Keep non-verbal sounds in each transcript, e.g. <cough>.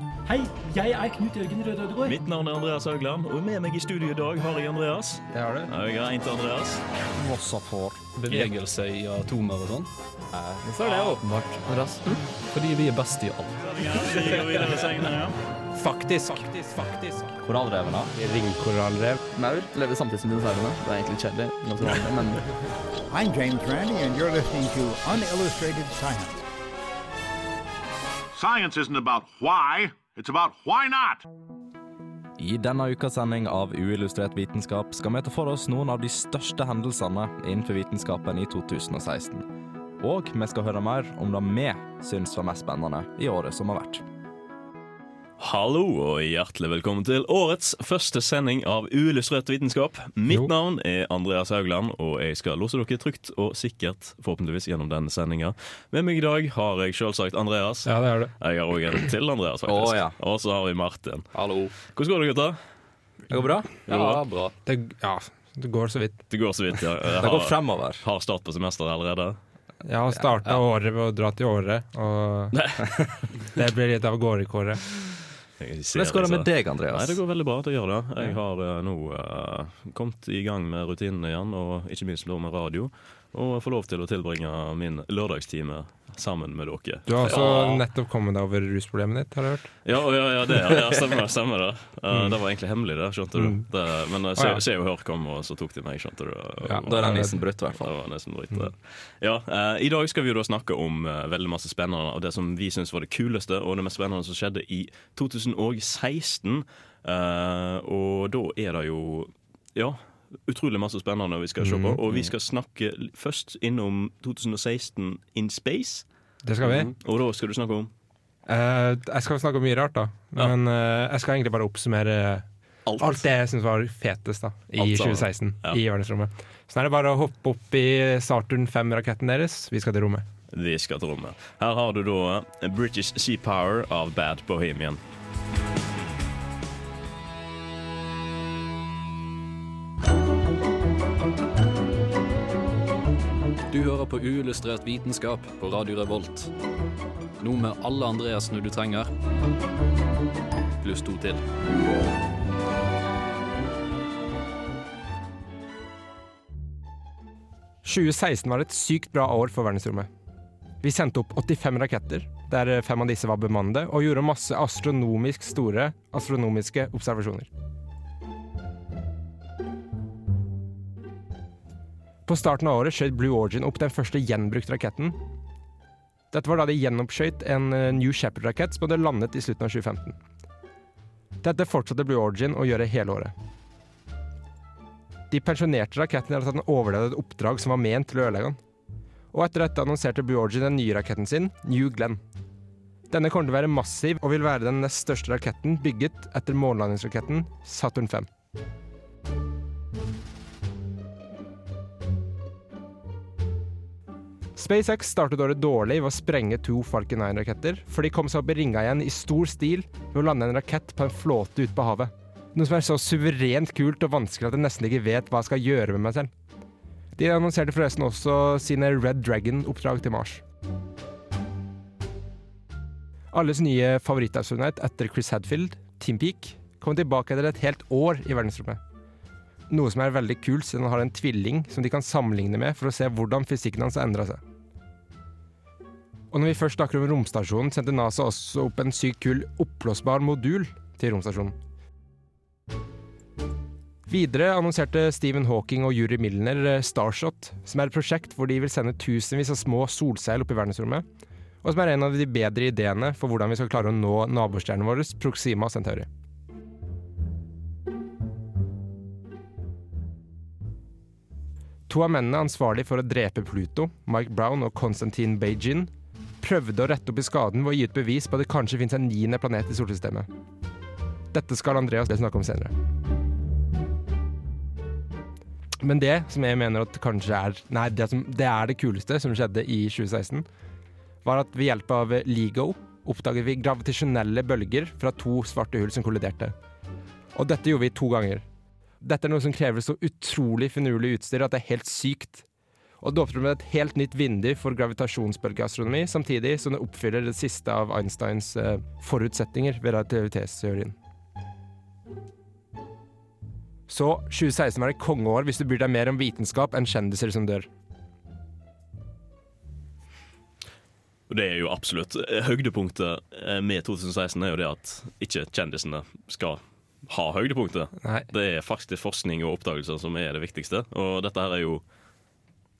Hei, jeg er Knut Jørgen Røde Ødegård. Mitt navn er Andreas Haugland, og med meg i studio i dag har jeg Andreas. Det har du. Jeg har en til Andreas. Vossafor. Bevegelse i atomer og sånn. Hvorfor er det åpenbart, Andreas? Fordi vi er best i alt. Vi går videre her, ja. Faktisk. Faktisk, Korallrevene. Ringkorallrev. Maur lever samtidig som dinosaurene. Det er egentlig litt kjedelig. Men I'm James Randy, and you're listening to Unillustrated Science. Science isn't about why, it's about why not. I denne ukas sending av Uillustrert vitenskap skal vi ta for oss noen av de største hendelsene innenfor vitenskapen i 2016. Og vi skal høre mer om det vi syns var mest spennende i året som har vært. Hallo og hjertelig velkommen til årets første sending av Uillustrert vitenskap. Mitt Jo. navn er Andreas Haugland, og jeg skal lose dere trygt og sikkert forhåpentligvis gjennom denne sendinga. Med meg i dag har jeg selvsagt Andreas. Ja, det er det. Jeg har òg en til Andreas, faktisk. Oh, ja. Og så har vi Martin. hallo. Hvordan går det, gutta? Det går bra? Ja, bra. Det, ja, det går så vidt. Det går så vidt, ja. <laughs> Har, Det går fremover. har start på semesteret allerede. Jeg har starta året ved å dra til Åre, og <laughs> det blir litt av gårdekåret. Jeg Hvordan går det med deg, deg, Nei, Andreas? Det går veldig bra. det gjør det. Jeg har eh, nå uh, kommet i gang med rutinene igjen, og ikke minst med radio. Og får lov til å tilbringe min lørdagstime sammen med dere. Du har også Ja. nettopp kommet deg over rusproblemet ditt, har jeg hørt. Ja, ja, ja, det, ja, stemmer, <laughs> stemmer det. Eh, Det var egentlig hemmelig, det, skjønte du. Mm. Det, men eh, oh, ja. Se, se og Hør kom, og så tok de meg, skjønte du. Og- Ja, Da er den nissen brutt, i hvert Det fall. var nesten dritt. Ja, uh, I dag skal vi jo da snakke om uh, veldig masse spennende, og det som vi syns var det kuleste og det mest spennende som skjedde i 2016. Eh, og da er det jo ja, utrolig masse spennende vi skal se på. Og vi skal snakke først innom 2016 in space. Det skal vi. Og da skal du snakke om Uh, jeg skal snakke om mye rart, da. Men uh, jeg skal egentlig bare oppsummere alt. alt det jeg syns var fetest da i Alt 2016 Ja. i verdensrommet. Så nå er det bare å hoppe opp i Saturn 5-raketten deres. Vi skal til rommet. Vi skal til rommet. Her har du da British Sea Power av Bad Bohemian. Hører på uillustrert vitenskap på Radio Revolt. Nå med alle Andreasene du trenger, pluss to til. – 2016 var et sykt bra år for verdensrommet. Vi sendte opp 85 raketter, der fem av disse var bemannede, og gjorde masse astronomisk store astronomiske observasjoner. På starten av året skjøt Blue Origin opp den første gjenbrukte raketten. Dette var da de gjenoppskjøt en eh, New Shepherd-rakett som hadde landet i slutten av 2015. Dette fortsatte Blue Origin å gjøre hele året. De pensjonerte raketten etter at den overlevde et oppdrag som var ment til å ødelegge den. Og etter dette annonserte Blue Origin den nye raketten sin, New Glenn. Denne kommer til å være massiv og vil være den nest største raketten bygget etter månelandingsraketten Saturn 5. SpaceX startet året dårlig ved å sprenge to Falcon 9-raketter, for de kom seg opp i ringa igjen i stor stil ved å lande en rakett på en flåte ute på havet. Noe som er så suverent kult og vanskelig at jeg nesten ikke vet hva jeg skal gjøre med meg selv. De annonserte forresten også sine Red Dragon-oppdrag til Mars. Alles nye favorittastronaut etter Chris Hadfield, Tim Peake, kommer tilbake etter et helt år i verdensrommet. Noe som er veldig kult, siden han har en tvilling som de kan sammenligne med for å se hvordan fysikken hans har endra seg. Og når vi først snakker om romstasjonen, sendte NASA også opp en sykt kul oppblåsbar modul til romstasjonen. Videre annonserte Stephen Hawking og Yuri Milner eh, Starshot, som er et prosjekt hvor de vil sende tusenvis av små solseil opp i verdensrommet, og som er en av de bedre ideene for hvordan vi skal klare å nå nabostjernen vår, Proxima Centauri. To av mennene ansvarlig for å drepe Pluto, Mike Brown og Konstantin Beijin, prøvde å rette opp i skaden ved å gi ut bevis på at det kanskje finnes en niende planet i solsystemet. Dette skal Andreas snakke om senere. Men det som jeg mener at kanskje er Nei, det, som, det er det kuleste som skjedde i 2016, var at ved hjelp av LIGO oppdaget vi gravitasjonelle bølger fra to svarte hull som kolliderte. Og dette gjorde vi to ganger. Dette er noe som krever så utrolig finurlig utstyr at det er helt sykt. Og det åpner med et helt nytt vindu for gravitasjonsbølgeastronomi, samtidig som det oppfyller det siste av Einsteins eh, forutsetninger ved relativitetsteorien. Så 2016 var det kongeår hvis du bryr deg mer om vitenskap enn kjendiser som dør. Det er jo absolutt eh, Høydepunktet eh, med 2016 er jo det at ikke kjendisene skal ha høydepunktet. Nei. Det er faktisk forskning og oppdagelser som er det viktigste. Og dette her er jo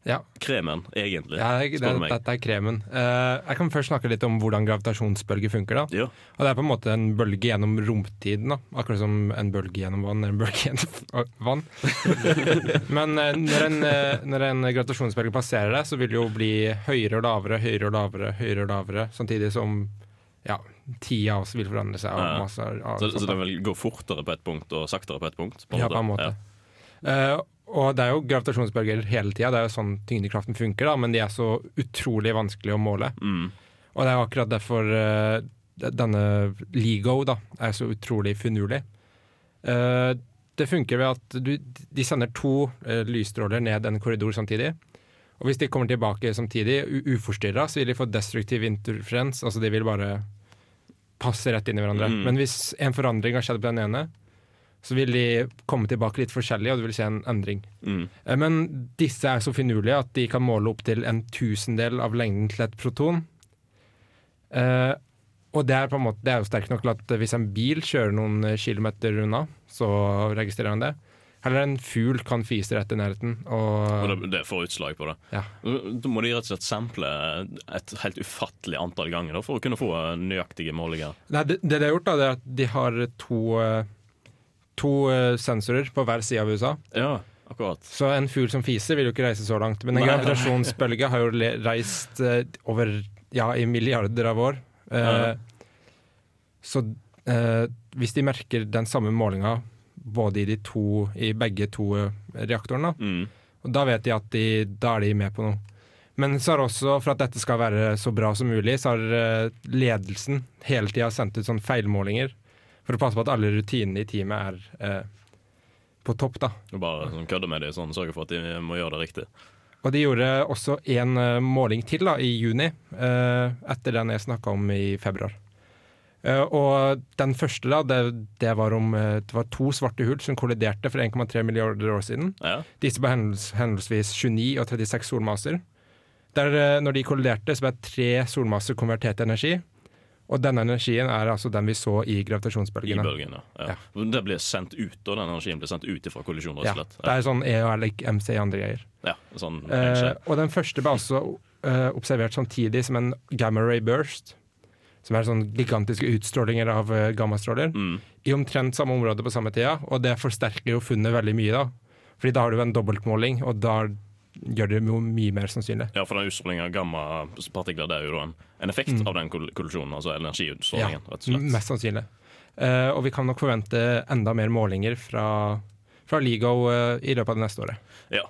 Ja, kremen, egentlig, ja det, det, det, er kremen. Uh, jeg kan først snakke litt om hvordan gravitasjonsbølger funker. da. Ja. Og Det er på en måte en bølge gjennom romtiden, da. akkurat som en bølge gjennom vann en bølge gjennom vann. <laughs> Men uh, når en, uh, når en gravitasjonsbølge passerer deg, så vil det jo bli høyere og lavere, høyere og lavere, høyere og lavere, samtidig som ja, tida også vil forandre seg. Ja. masse, Så, så den vil gå fortere på et punkt og saktere på et punkt? Ja, på en måte. Eh, og det er jo gravitasjonsbølger hele tida, det er jo sånn tyngdekraften funker, da, men de er så utrolig vanskelig å måle. Mm. Og det er jo akkurat derfor uh, denne LIGO da, er så utrolig finurlig. Uh, det funker ved at du, de sender to uh, lysstråler ned en korridor samtidig. Og hvis de kommer tilbake samtidig, uforstyrra, så vil de få destruktiv interferens. Altså de vil bare passe rett inn i hverandre. Mm. Men hvis en forandring har skjedd på den ene, så vil de komme tilbake litt forskjellig, og du vil se en endring. Mm. Eh, Men disse er så finurlige at de kan måle opp til en tusendel av lengden til et proton. Eh, og det er, på en måte, det er jo sterkt nok til at hvis en bil kjører noen kilometer unna, så registrerer han det. Heller en fugl kan fise rett i nærheten. Og Og, det, det får utslag på det. Ja. Da må de rett og slett sample et helt ufattelig antall ganger da, for å kunne få nøyaktige målinger. Nei, det, det de har gjort, da, det er at de har to, eh, to eh, sensorer på hver side av USA. Ja, akkurat. Så en fugl som fiser vil jo ikke reise så langt. Men en gravitasjonsbølge har jo reist eh, over ja, i milliarder av år. Eh, Ja. Så hvis de merker den samme målinga både i, de to, i begge to reaktorene, Mm. og da vet de at de, da er de med på noe. Men så har også, for at dette skal være så bra som mulig, så har ledelsen hele tida sendt ut sånn feilmålinger for å passe på at alle rutinene i teamet er eh, på topp. da. Og bare sånn, kødde med dem sånn, sørge for at de må gjøre det riktig. Og de gjorde også en eh, måling til da, i juni, eh, etter den jeg snakka om i februar. Eh, og den første da, det, det, var om, eh, det var to svarte hull som kolliderte for 1,3 milliarder år siden. Ja. Disse var henholdsvis 29 og 36 solmasser. Der, eh, når de kolliderte, så ble tre solmasser konvertert til energi. Og denne energien er altså den vi så i I gravitasjonsbølgene. ja. ja. Det blir sendt ut, og den energien blir sendt ut fra kollisjoner? Ja, slett. det er sånn EOL, MC andre greier. Ja, sånn, Eh, og den første ble også eh, observert samtidig som en gamma ray burst. Som er sånn gigantiske utstrålinger av uh, gammastråler. Mm. I omtrent samme område på samme tida, og det forsterker jo funnet veldig mye. da. Fordi da har du en dobbeltmåling, og da gjør det mye mer sannsynlig. Ja, for den utstrålingen av gammapartikler det er jo en, en effekt Mm. av den kollisjonen, altså energiutstrålingen, rett og slett. Mest sannsynlig. Uh, og vi kan nok forvente enda mer målinger fra, fra LIGO uh, i løpet av det neste året. Ja.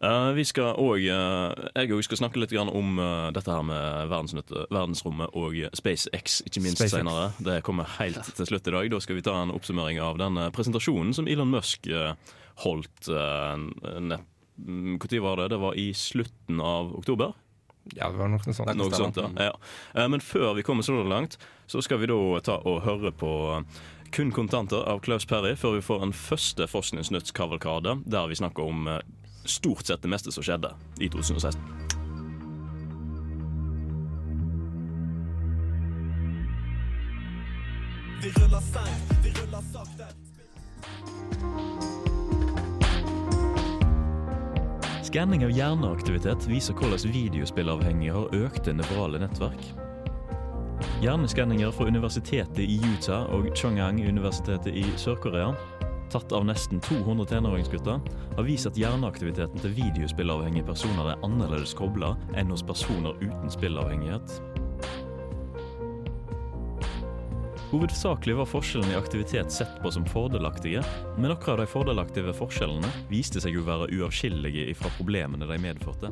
Uh, vi skal òg Jeg òg skal snakke litt grann om dette her med verdensrommet og SpaceX, ikke minst SpaceX. senere. Det kommer helt til slutt i dag. Da skal vi ta en oppsummering av den presentasjonen som Elon Musk holdt holdt Når var det? Det var i slutten av oktober? Ja, det var noe sånt. Noe sånt, ja. ja. Eh, Men før vi kommer så langt, så skal vi da ta og høre på kun kontanter av Klaus Perry, før vi får en første Forskningsnytt-kavalkade, der vi snakker om eh, stort sett det meste som skjedde i 2016. Skanning av hjerneaktivitet viser hvordan videospillavhengige har økte nevrale nettverk. Hjerneskanninger fra universitetet i Utah og Chongang-universitetet i Sør-Korea, tatt av nesten 200 tenåringsgutter, har vist at hjerneaktiviteten til videospillavhengige personer er annerledes kobla enn hos personer uten spillavhengighet. Hovedsakelig var forskjellene i aktivitet sett på som fordelaktige, men noen av de fordelaktige forskjellene viste seg å være uavskillelige fra problemene de medførte.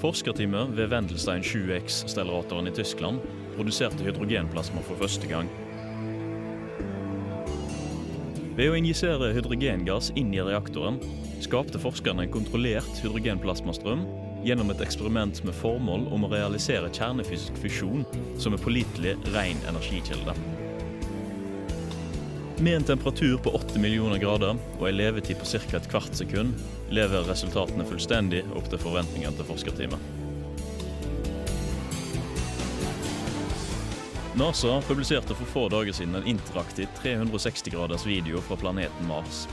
Forskerteamet ved Wendelstein 7X-stelleratoren i Tyskland produserte hydrogenplasma for første gang. Ved å injisere hydrogengass inn i reaktoren skapte forskerne en kontrollert hydrogenplasmastrøm gjennom et eksperiment med formål om å realisere kjernefysisk fusjon som en pålitelig, ren energikilde. Med en temperatur på 8 millioner grader og en levetid på ca. et kvart sekund lever resultatene fullstendig opp til forventningene til forskerteamet. NASA publiserte for få dager siden en interaktiv 360-graders video fra planeten Mars.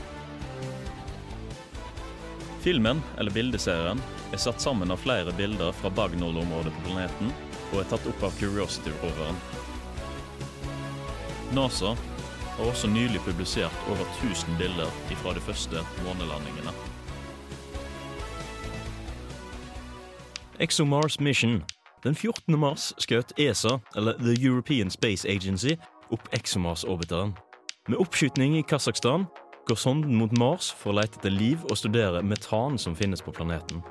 Filmen, eller bildeserien, er satt sammen av flere bilder fra Bagnol-området på planeten og er tatt opp av Curiosity-roveren. NASA har også nylig publisert over 1000 bilder fra de første månelandingene. ExoMars Mission. Den 14. mars skjøt ESA, eller The European Space Agency, opp ExoMars-orbiteren. Med oppskyting i Kasakhstan går sonden mot Mars for å lete etter liv og studere metan som finnes på planeten.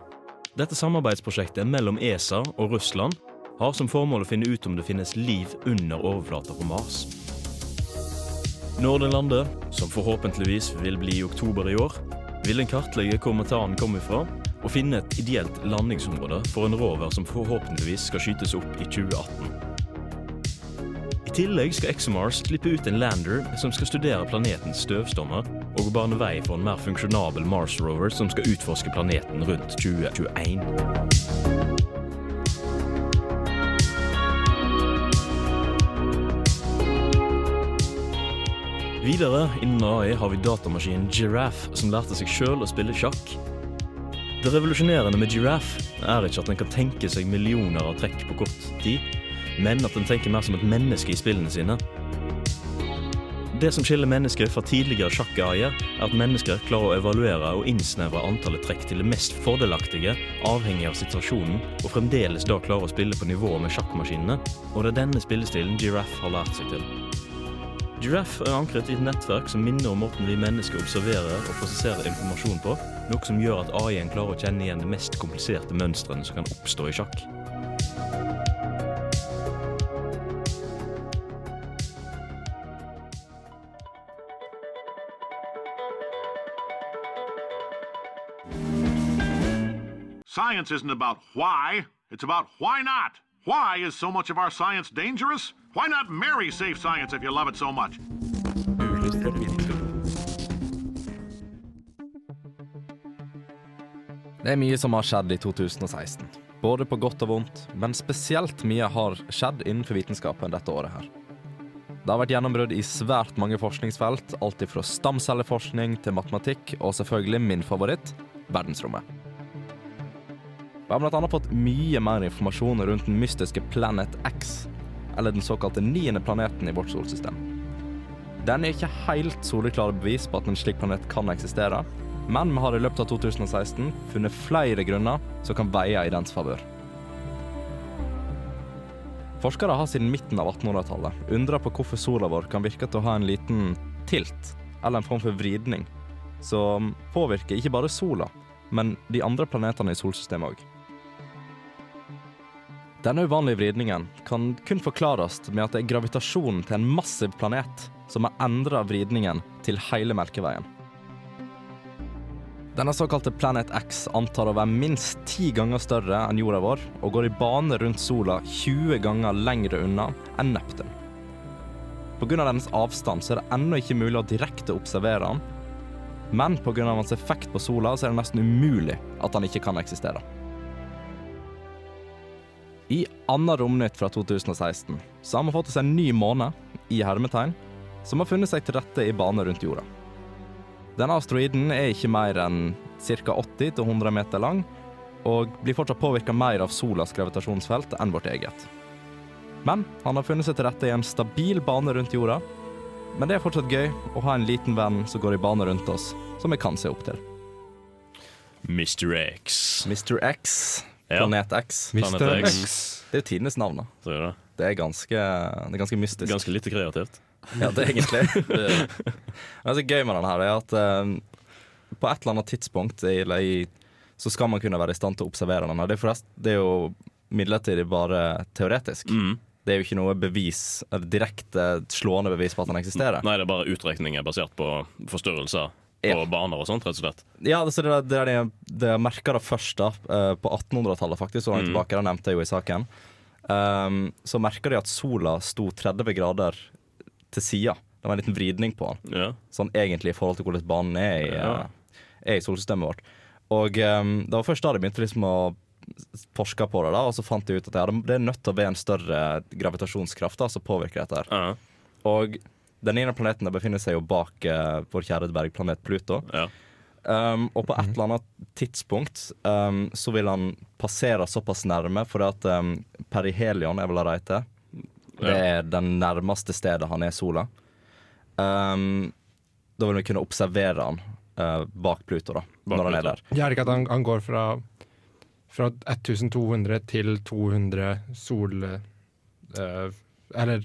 Dette samarbeidsprosjektet mellom ESA og Russland har som formål å finne ut om det finnes liv under overflata på Mars. Når den lander, som forhåpentligvis vil bli i oktober i år, vil den kartlegge hvor metanen kommer fra, og finne et ideelt landingsområde for en rover som forhåpentligvis skal skytes opp i 2018. Tillegg skal ExoMars slippe ut en lander som skal studere planetens støvstommer og bane vei for en mer funksjonabel Mars rover som skal utforske planeten rundt 2021. Videre innen AI har vi datamaskinen Giraffe, som lærte seg sjøl å spille sjakk. Det revolusjonerende med Giraffe er ikke at den kan tenke seg millioner av trekk på kort tid, men at en tenker mer som et menneske i spillene sine. Det som skiller mennesker fra tidligere sjakk-AI-er, er at mennesker klarer å evaluere og innsnevre antallet trekk til det mest fordelaktige, avhengig av situasjonen, og fremdeles da klarer å spille på nivå med sjakkmaskinene, og det er denne spillestilen Giraffe har lært seg til. Giraffe er ankret i et nettverk som minner om måten vi mennesker observerer og prosesserer informasjon på, noe som gjør at AI-en klarer å kjenne igjen de mest kompliserte mønstrene som kan oppstå i sjakk. Science isn't about why, it's about why not. Why is so much of our science dangerous? Why not marry safe science if you love it so much? Det er mye som har skjedd i 2016. Både på godt og vondt, men spesielt mye har skjedd innenfor vitenskapen dette året her. Det har vært gjennombrudd i svært mange forskningsfelt, alt fra stamcelleforskning til matematikk, og selvfølgelig min favoritt verdensrommet. Vi har bl.a. fått mye mer informasjon rundt den mystiske Planet X, eller den såkalte niende planeten i vårt solsystem. Den er ikke helt soleklare bevis på at en slik planet kan eksistere, men vi har i løpet av 2016 funnet flere grunner som kan veie i dens favør. Forskere har siden midten av 1800-tallet undra på hvorfor sola vår kan virke til å ha en liten tilt, eller en form for vridning, som påvirker ikke bare sola, men de andre planetene i solsystemet òg. Denne uvanlige vridningen kan kun forklares med at det er gravitasjonen til en massiv planet som har endra vridningen til hele Melkeveien. Denne såkalte Planet X antar å være minst ti ganger større enn jorda vår, og går i bane rundt sola 20 ganger lengre unna enn Neptun. Pga. dens avstand så er det ennå ikke mulig å direkte observere den, men pga. hans effekt på sola så er det nesten umulig at han ikke kan eksistere. I Anna Romnytt fra 2016 så har vi fått oss en ny måne, i hermetegn, som har funnet seg til rette i bane rundt jorda. Denne asteroiden er ikke mer enn ca. 80-100 meter lang, og blir fortsatt påvirka mer av solas gravitasjonsfelt enn vårt eget. Men han har funnet seg til rette i en stabil bane rundt jorda. Men det er fortsatt gøy å ha en liten venn som går i bane rundt oss, som vi kan se opp til. Mr. X. Mr. X. Planet X. Planet X. X. Det er jo tidenes navn, da. Så er det. Det er ganske, det er ganske mystisk. Ganske lite kreativt. Ja, det er egentlig <laughs> det. Det som er gøy med den her, er at eh, på et eller annet tidspunkt i, eller i, så skal man kunne være i stand til å observere den. Det er, forrest, det er jo midlertidig bare teoretisk. Mm. Det er jo ikke noe bevis, eller direkte slående bevis på at den eksisterer. Nei, det er bare utrekninger basert på forstørrelser på Ja. baner og sånt, rett og slett. Ja, altså det, det, er det, det jeg merka det først da, eh, på 1800-tallet, faktisk. Så langt Mm. tilbake, det nevnte jeg jo i saken. Um, så merka de at sola sto 30 grader til sida. Det var en liten vridning på den. Ja. Sånn egentlig i forhold til hvordan banen er i, Ja. eh, er i solsystemet vårt. Og um, det var først da de begynte liksom å forske på det, da, og så fant de ut at ja, det er nødt til å være en større gravitasjonskraft da, som påvirker dette. her. Ja. Og den ene planeten der befinner seg jo bak uh, vår kjære dvergplanet Pluto. Ja. Um, og på et eller annet tidspunkt um, så vil han passere såpass nærme, for at um, perihelion er vel det heter. Det er den nærmeste stedet han er sola. Um, da vil vi kunne observere han uh, bak Pluto, da, Bak når han er der. Er ikke at han, han går fra, fra 1200 til 200 sol... Uh, eller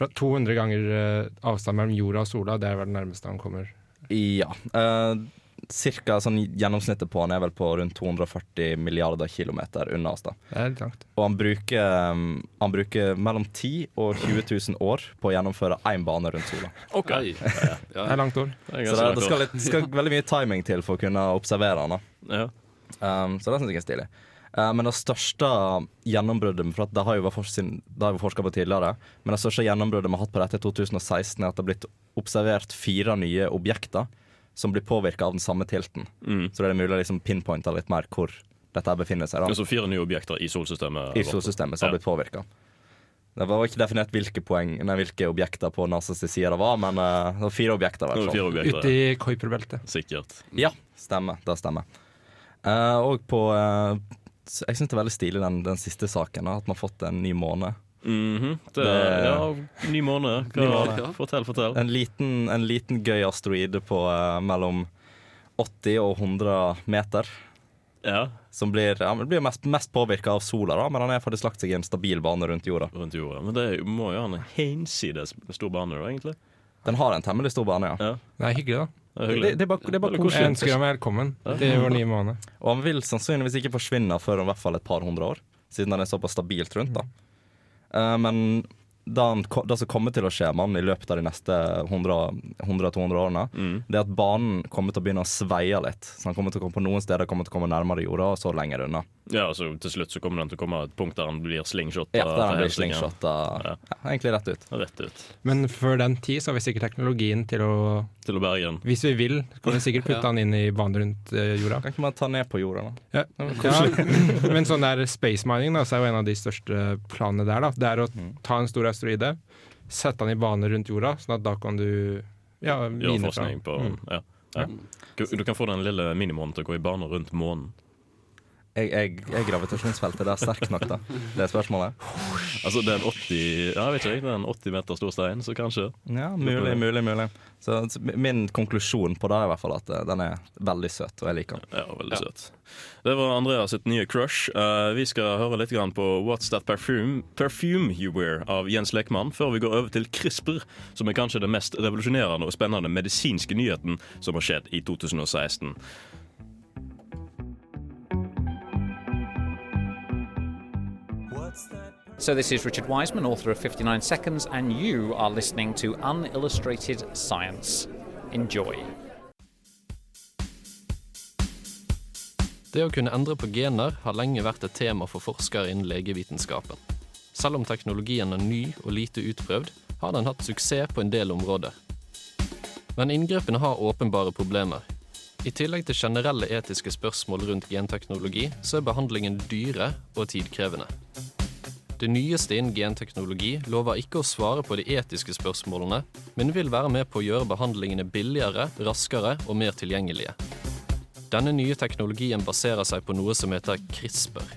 fra 200 ganger eh, avstand mellom jorda og sola, det er vel det nærmeste han kommer. Ja. Uh, cirka sånn Gjennomsnittet på han er vel på rundt 240 milliarder kilometer unna oss. da Det er litt langt. Og han bruker, um, han bruker mellom 10 og 20 000 år på å gjennomføre én bane rundt sola. OK. Ja, Ja, Det er langt år. Det er Så det, det skal, litt, skal veldig mye timing til for å kunne observere han. da. Ja. um, Så det syns jeg er stilig. Uh, men det største gjennombruddet For at det har jo vært forska på tidligere Men det største gjennombruddet vi har hatt på dette i 2016, er at det har blitt observert fire nye objekter som blir påvirka av den samme tilten. Mm. Så det er mulig å liksom pinpointe litt mer hvor dette befinner seg. da Altså fire nye objekter i solsystemet. i solsystemet som har blitt påvirka. Det var ikke definert hvilke poeng Nei, hvilke objekter på NASAs side det var, men eh, det var fire objekter. Var fire objekter. Ute i Kuiperbeltet. Sikkert. Ja, stemmer. Det stemmer. Uh, og på eh, s- Jeg syns det er veldig stilig den, den siste saken, da, at man har fått en ny måned. Mhm. det, Det- ja, ny måned. <laughs> Ny måned. måned. Fortell, fortell. En liten, en liten gøy asteroide på eh, mellom 80 og 100 meter. Ja, Som blir, ja, blir mest, mest påvirka av sola, da, men han har faktisk lagt seg i en stabil bane rundt jorda. rundt jorda. Men det må jo ha en hinsides stor bane, da, egentlig. Den har en temmelig stor bane, ja. Ja, Det er hyggelig, da. det er Det, det er bare, det er bare det koselig. Jeg ønsker ham velkommen til vår nye måned. Og han vil sannsynligvis ikke forsvinne før om i hvert fall et par hundre år, siden han er såpass stabilt rundt. da. Uh, men det, det som kommer til å skje med han i løpet av de neste 100-200 årene, Mm. det er at banen kommer til å begynne å sveie litt. Så han kommer til å komme på noen steder kommer til å komme nærmere jorda, og så lenger unna. Ja, altså Til slutt så kommer den til å komme et punkt der han blir slingshotta. Ja, der den blir slingshotta Ja. ja, egentlig rett ut. Rett ut. Men før den tid så har vi sikkert teknologien til å Til å berge den. Hvis vi vil, kan vi sikkert putte <laughs> Ja. han inn i banen rundt eh, jorda. Kan ikke man ta ned på jorda, da? Ja. Ja, <laughs> men sånn der space mining da, så er jo en av de største planene der. Da. Det er å ta en stor asteroide, sette den i bane rundt jorda, sånn at da kan du ja, Gjøre forskning på Mm. ja. Ja. Du, du kan få den lille minimånen til å gå i bane rundt månen. Jeg, jeg, er gravitasjonsfeltet der sterkt nok, da? Det er spørsmålet. Altså det er en 80 Ja, jeg vet ikke, det er en 80 meter stor stein, så kanskje. Ja, mulig, mulig, mulig. Så, min konklusjon på det er i hvert fall at eh, den er veldig søt, og jeg liker den. Ja, veldig søt. Det var Andreas sitt nye crush. Uh, vi skal høre litt grann på What's That Perfume, Perfume You Wear av Jens Lekmann, før vi går over til CRISPR, som er kanskje den mest revolusjonerende og spennende medisinske nyheten som har skjedd i 2016. So, this is Richard Wiseman, author of 59 Seconds, and you are listening to Unillustrated Science. Enjoy. Det å kunne endre på gener har lenge vært et tema for forskere innen legevitenskapen. Selv om teknologien er ny og lite utprøvd, har den hatt suksess på en del områder. Men inngrepene har åpenbare problemer. I tillegg til generelle etiske spørsmål rundt genteknologi, så er behandlingen dyre og tidkrevende. Det nyeste innen genteknologi lover ikke å svare på de etiske spørsmålene, men vil være med på å gjøre behandlingene billigere, raskere og mer tilgjengelige. Denne nye teknologien baserer seg på noe som heter CRISPR.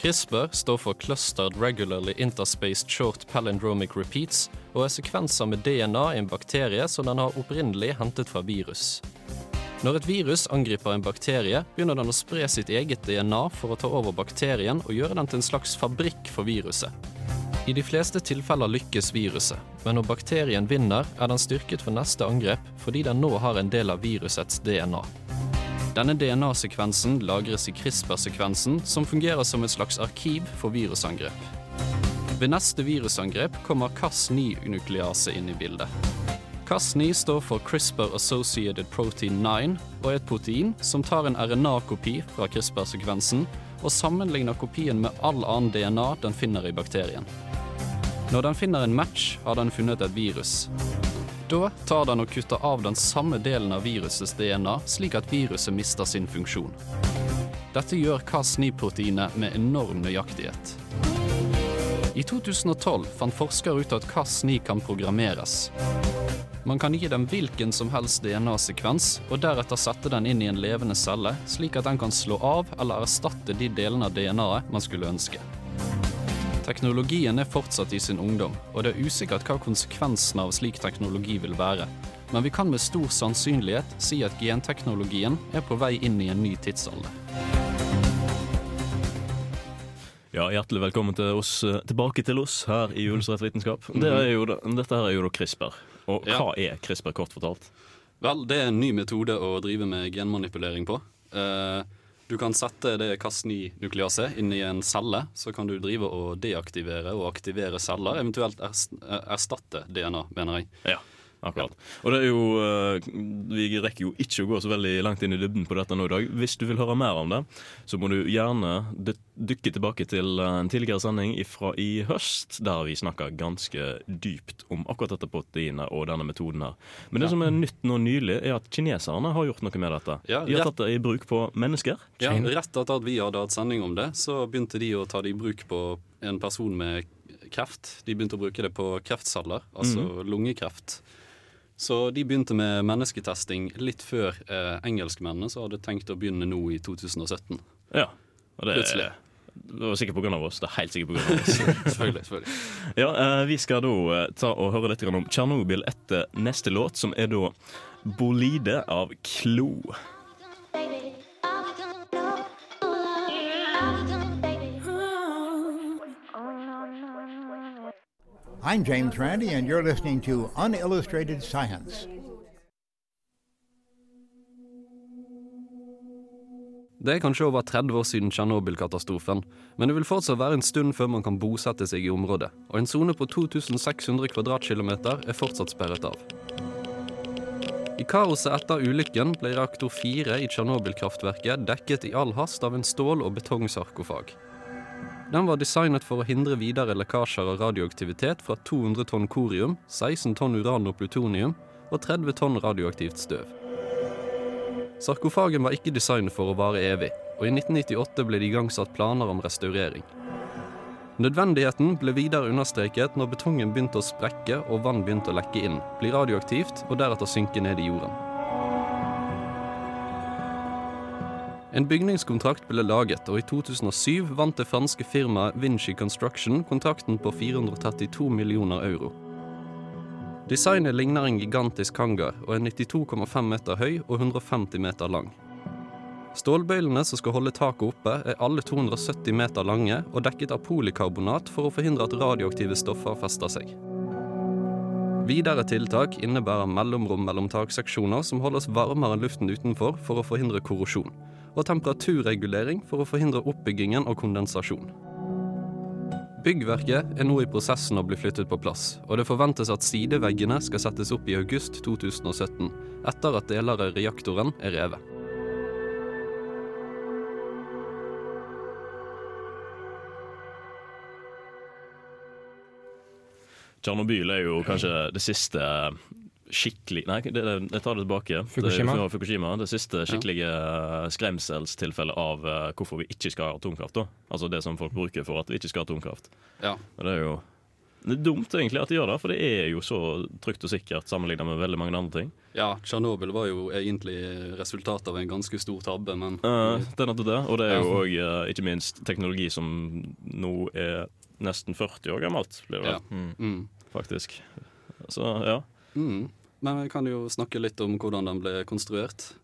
CRISPR står for Clustered Regularly Interspaced Short Palindromic Repeats og er sekvenser med DNA i en bakterie som den har opprinnelig hentet fra virus. Når et virus angriper en bakterie, begynner den å spre sitt eget DNA for å ta over bakterien og gjøre den til en slags fabrikk for viruset. I de fleste tilfeller lykkes viruset, men når bakterien vinner, er den styrket for neste angrep fordi den nå har en del av virusets DNA. Denne DNA-sekvensen lagres i CRISPR-sekvensen, som fungerer som et slags arkiv for virusangrep. Ved neste virusangrep kommer Cas9-nuklease inn i bildet. Cas9 står for CRISPR Associated Protein 9 og er et protein som tar en RNA-kopi fra CRISPR-sekvensen og sammenligner kopien med all annen DNA den finner i bakterien. Når den finner en match, har den funnet et virus. Da tar den og kutter av den samme delen av virusets DNA, slik at viruset mister sin funksjon. Dette gjør Cas9-proteinet med enorm nøyaktighet. I 2012 fant forskere ut at Cas9 kan programmeres. Man kan gi dem hvilken som helst DNA-sekvens, og deretter sette den inn i en levende celle, slik at den kan slå av eller erstatte de delene av DNA-et man skulle ønske. Teknologien er fortsatt i sin ungdom, og det er usikkert hva konsekvensene av slik teknologi vil være. Men vi kan med stor sannsynlighet si at genteknologien er på vei inn i en ny tidsalder. Ja, Hjertelig velkommen til oss, eh, tilbake til oss her i Illustrert vitenskap. Det jo, dette her er jo da CRISPR. Og Ja. hva er CRISPR, kort fortalt? Vel, det er en ny metode å drive med genmanipulering på. Eh, du kan sette det Cas9-nukleaset inn i en celle, så kan du drive og deaktivere og aktivere celler, eventuelt eh, erstatte DNA, mener jeg. Ja, akkurat. Og det er jo eh, Vi rekker jo ikke å gå så veldig langt inn i dybden på dette nå i dag. Hvis du vil høre mer om det, så må du gjerne dykke tilbake til eh, en tidligere sending fra i høst, der vi snakka ganske dypt om akkurat dette proteinet og denne metoden her. Men det Ja. som er nytt nå nylig, er at kineserne har gjort noe med dette. Ja, de har tatt det i bruk på mennesker. Ja, Rett etter at vi hadde hatt sending om det, så begynte de å ta det i bruk på en person med kreft. De begynte å bruke det på kreftceller, altså lungekreft. Så de begynte med mennesketesting litt før eh, engelskmennene, som hadde tenkt å begynne nå i 2017. Ja. Og det, Plutselig. det var sikkert pga. oss. Det er helt sikkert pga. oss. <laughs> selvfølgelig, selvfølgelig. Ja, eh, Vi skal da eh, ta og høre litt om Tsjernobyl etter neste låt, som er da 'Bolide' av Klo. I'm James Randi, and you're listening to Unillustrated Science. Det er kanskje over 30 år siden Tsjernobyl-katastrofen, men det vil fortsatt være en stund før man kan bosette seg i området, og en sone på 2600 kvadratkilometer er fortsatt sperret av. I kaoset etter ulykken ble reaktor 4 i Tsjernobyl-kraftverket dekket i all hast av en stål- og betongsarkofag. Den var designet for å hindre videre lekkasjer av radioaktivitet fra 200 tonn korium, 16 tonn uran og plutonium og 30 tonn radioaktivt støv. Sarkofagen var ikke designet for å vare evig, og i 1998 ble det igangsatt planer om restaurering. Nødvendigheten ble videre understreket når betongen begynte å sprekke og vann begynte å lekke inn, bli radioaktivt og deretter synke ned i jorden. En bygningskontrakt ble laget, og i 2007 vant det franske firmaet Vinci Construction kontrakten på 432 millioner euro. Designet ligner en gigantisk hangar og er 92,5 meter høy og 150 meter lang. Stålbøylene som skal holde taket oppe, er alle 270 meter lange og dekket av polikarbonat for å forhindre at radioaktive stoffer fester seg. Videre tiltak innebærer mellomrom mellom takseksjoner som holdes varmere enn luften utenfor for å forhindre korrosjon, og temperaturregulering for å forhindre oppbyggingen og kondensasjon. Byggverket er nå i prosessen å bli flyttet på plass, og det forventes at sideveggene skal settes opp i august 2017, etter at deler av reaktoren er revet. Tsjernobyl er jo kanskje det siste skikkelig Nei, det, jeg tar det tilbake. Fukushima. Det, Fukushima, det siste skikkelige skremselstilfellet av uh, hvorfor vi ikke skal ha atomkraft. da. Altså det som folk bruker for at vi ikke skal ha atomkraft. Ja. Og det er jo det er dumt egentlig at de gjør det, for det er jo så trygt og sikkert sammenlignet med veldig mange andre ting. Ja, Tsjernobyl var jo egentlig resultatet av en ganske stor tabbe, men uh, det er nettopp det, og det er jo Ja. uh, ikke minst teknologi som nå er nesten 40 år gammelt, blir det Ja. Mm. faktisk. Så ja. Mm. Men vi kan jo snakke litt om hvordan den ble konstruert.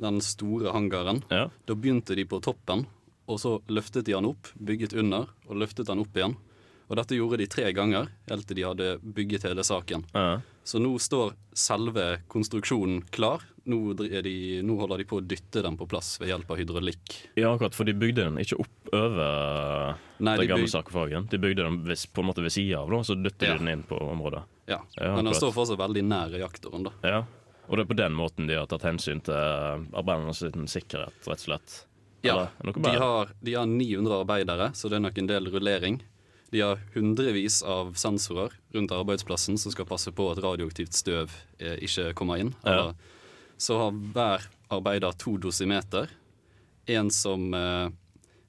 Den store hangaren. Ja. Da begynte de på toppen, og så løftet de den opp, bygget under, og løftet den opp igjen. Og dette gjorde de tre ganger, helt til de hadde bygget hele saken. Ja. Så nå står selve konstruksjonen klar. Nå, de, nå holder de på å dytte den på plass ved hjelp av hydraulikk. Ja, akkurat, for de bygde den ikke opp over Nei, den de gamle sarkofagen. De bygde den ved, på en måte ved sida av, da, så dytter Ja. de den inn på området. Ja, Ja, Men den står fortsatt veldig nær reaktoren, da. Ja. Og det er på den måten de har tatt hensyn til arbeidernes sikkerhet, rett og slett. Ja, de har, de har 900 arbeidere, så det er nok en del rullering. De har hundrevis av sensorer rundt arbeidsplassen som skal passe på at radioaktivt støv eh, ikke kommer inn. Ja. Så har hver arbeider to dosimeter. En som, eh,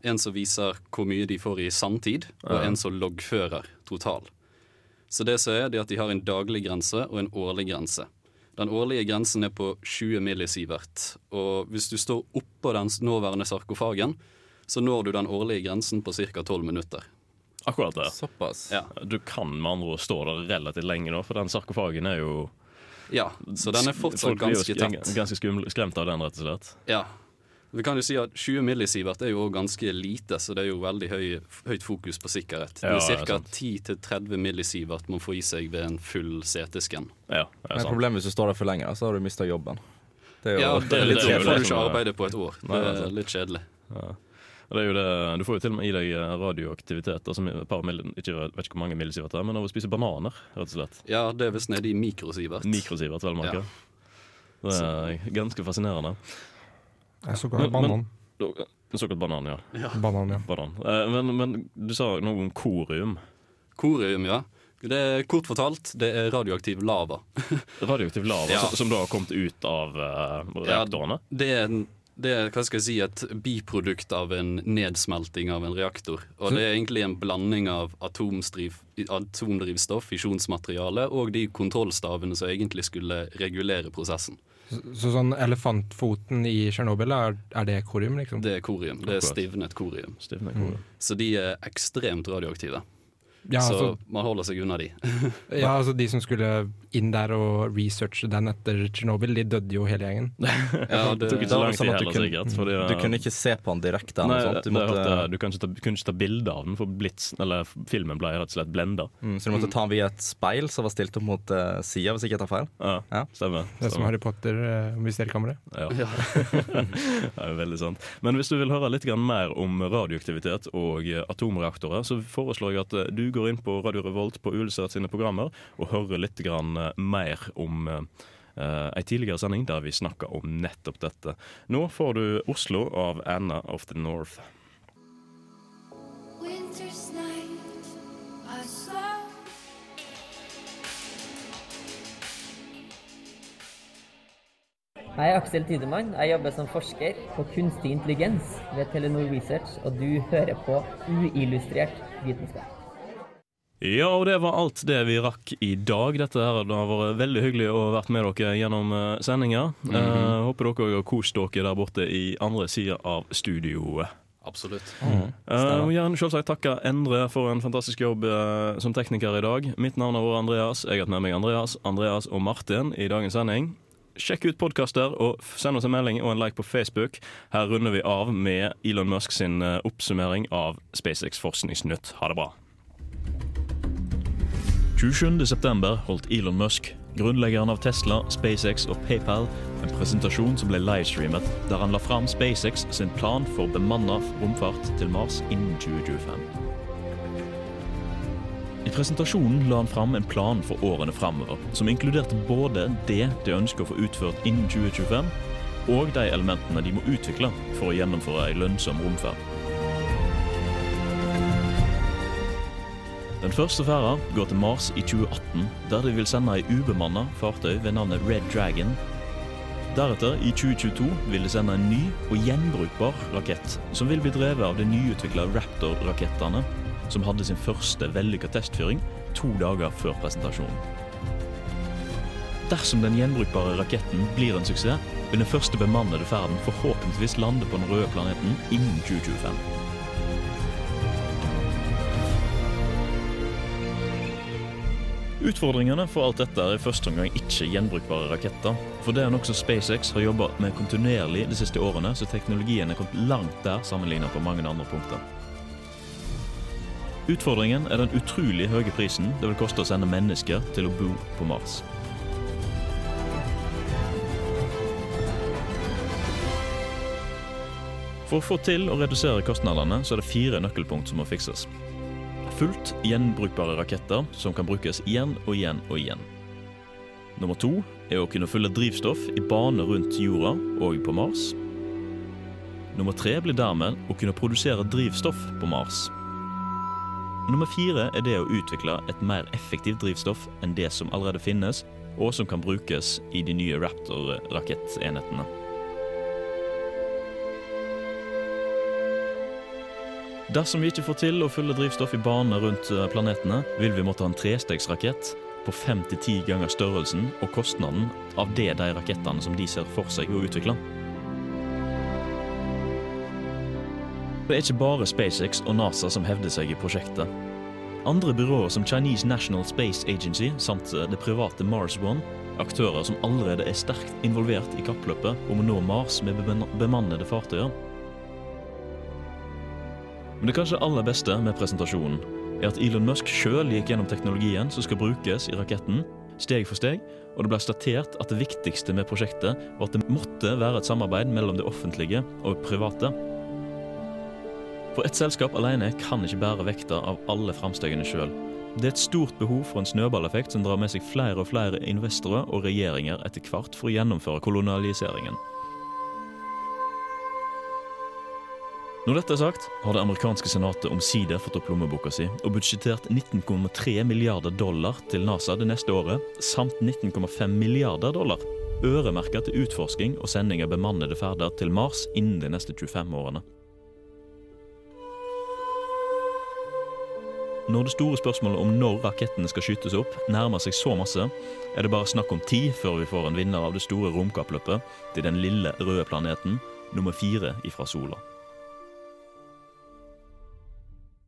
en som viser hvor mye de får i sanntid, og Ja. en som loggfører total. Så det som er, det er at de har en daglig grense og en årlig grense. Den årlige grensen er på 20 millisievert. Og hvis du står oppå den nåværende sarkofagen, så når du den årlige grensen på ca. 12 minutter. Akkurat det. Såpass. Ja. Du kan med andre ord stå der relativt lenge, nå, for den sarkofagen er jo Ja, så den er fortsatt ganske tett. Ganske skremt av den, rett og slett. Ja. Vi kan jo si at 20 millisievert er jo ganske lite, så det er jo veldig høy, høyt fokus på sikkerhet. Det er ca. sant. 10-30 millisievert man får i seg ved en full CT-scan. Ja, Men problemet hvis du står der for lenge, så har du mista jobben. Det er jo Ja, det <laughs> det, er litt det, det får du ikke arbeide på et år. Det det er litt kjedelig. Ja. Det er jo det, du får jo til og med i deg eh, radioaktivitet, altså et par mil, ikke vet ikke hvor mange millisievert det er, men av å spise bananer, rett og slett. Ja, det er visst nede i mikrosievert. Mikrosievert, vel, merke. Ja. Det er ganske fascinerende. Jeg så bare banan. Men, Såkalt banan, ja. Banan, ja. Banan. Eh, Men, men du sa noe om korium. Korium, ja. Det er Kort fortalt, det er radioaktiv lava. <laughs> Radioaktiv lava Ja. som, som da har kommet ut av uh, reaktorene. Det er, en, det er hva skal jeg si, et biprodukt av en nedsmelting av en reaktor. Og det er egentlig en blanding av atomdrivstoff, fisjonsmateriale og de kontrollstavene som egentlig skulle regulere prosessen. Så, så sånn elefantfoten i Tsjernobyl, er, er det korium, liksom? Det er korium. Det er stivnet korium. Stivnet korium. Så de er ekstremt radioaktive. Ja, så altså, man holder seg unna de. <laughs> ja, altså de som skulle inn der og researche den etter Tsjernobyl, de døde jo hele gjengen. <laughs> Ja, det, tok ikke så lang det sånn tid heller, kunne- sikkert. Fordi, Du kunne ikke se på den direkte. Nei, sånt. Du, det måtte, hørt, du kan ikke ta, kunne ikke ta bilde av den, for blitz, eller filmen ble rett og slett blenda. mm, så du måtte ta den via et speil som var stilt opp mot uh, sida, hvis ikke jeg tar feil. Ja, Ja. stemmer. Det er som. Harry Potter, uh, Mysteriekammeret. Ja. <laughs> det er veldig sant. Men hvis du vil høre litt mer om radioaktivitet og eh, atomreaktorer, så foreslår jeg at eh, du går inn på Radio Revolt på Ulesert sine programmer og hører litt grann eh, mer om uh, ei tidligere sending der vi snakka om nettopp dette. Nå får du Oslo av Anna of the North. Winter's night, I saw Jeg er Aksel Tidemann. Jeg jobber som forsker på kunstig intelligens ved Telenor Research, og du hører på uillustrert vitenskap. Ja, og det var alt det vi rakk i dag. Dette her det har vært veldig hyggelig å vært med dere gjennom sendinga. Mm -hmm. Eh, håper dere har kost dere der borte i andre sida av studioet. Absolutt. Uh, og gjerne selvsagt takke Endre for en fantastisk jobb uh, som tekniker i dag. Mitt navn har vært Andreas. Jeg har hatt med meg Andreas, Andreas og Martin i dagens sending. Sjekk ut podkaster og send oss en melding og en like på Facebook. Her runder vi av med Elon Musk sin eh, oppsummering av SpaceX Forskningsnytt. Ha det bra. 27.9 holdt Elon Musk, grunnleggeren av Tesla, SpaceX og PayPal, en presentasjon som ble livestreamet, der han la fram SpaceX sin plan for bemanna romfart til Mars innen 2025. I presentasjonen la han fram en plan for årene framover, som inkluderte både det de ønsker å få utført innen 2025, og de elementene de må utvikle for å gjennomføre en lønnsom romferd. Den første ferda går til Mars i 2018, der de vil sende ei ubemanna fartøy ved navnet Red Dragon. Deretter, i 2022, vil de sende en ny og gjenbrukbar rakett, som vil bli drevet av de nyutvikla Raptor-rakettene, som hadde sin første vellykka testfyring to dager før presentasjonen. Dersom den gjenbrukbare raketten blir en suksess, vil den første bemannede ferden forhåpentligvis lande på den røde planeten innen 2025. Utfordringene for alt dette er i første omgang ikke gjenbrukbare raketter. For det er nokså SpaceX har jobba med kontinuerlig de siste årene, så teknologien er kommet langt der sammenlignet på mange andre punkter. Utfordringen er den utrolig høye prisen det vil koste å sende mennesker til å bo på Mars. For å få til å redusere kostnadene, så er det fire nøkkelpunkt som må fikses. Fullt gjenbrukbare raketter som kan brukes igjen og igjen og igjen. Nummer to er å kunne fylle drivstoff i bane rundt jorda og på Mars. Nummer tre blir dermed å kunne produsere drivstoff på Mars. Nummer fire er det å utvikle et mer effektivt drivstoff enn det som allerede finnes, og som kan brukes i de nye Raptor-rakettenhetene. Dersom vi ikke får til å fylle drivstoff i bane rundt eh, planetene, vil vi måtte ha en trestegsrakett på fem til ti ganger størrelsen og kostnaden av det de rakettene som de ser for seg å utvikle. Det er ikke bare SpaceX og NASA som hevder seg i prosjektet. Andre byråer som Chinese National Space Agency samt eh, det private Mars One, aktører som allerede er sterkt involvert i kappløpet om å nå Mars med bemannede fartøyer. Men det kanskje aller beste med presentasjonen er at Elon Musk sjøl gikk gjennom teknologien som skal brukes i raketten, steg for steg, og det ble statert at det viktigste med prosjektet var at det måtte være et samarbeid mellom det offentlige og private. For ett selskap alene kan ikke bære vekta av alle framstegene sjøl. Det er et stort behov for en snøballeffekt som drar med seg flere og flere investorer og regjeringer etter hvert for å gjennomføre kolonialiseringen. Når dette er sagt, har det amerikanske senatet omsider fått opp lommeboka si og budsjettert 19,3 milliarder dollar til NASA det neste året, samt 19,5 milliarder dollar øremerka til utforsking og sending av bemannede ferder til Mars innen de neste 25 årene. Når det store spørsmålet om når rakettene skal skytes opp, nærmer seg så masse, er det bare snakk om tid før vi får en vinner av det store romkappløpet til den lille røde planeten, nummer fire ifra sola.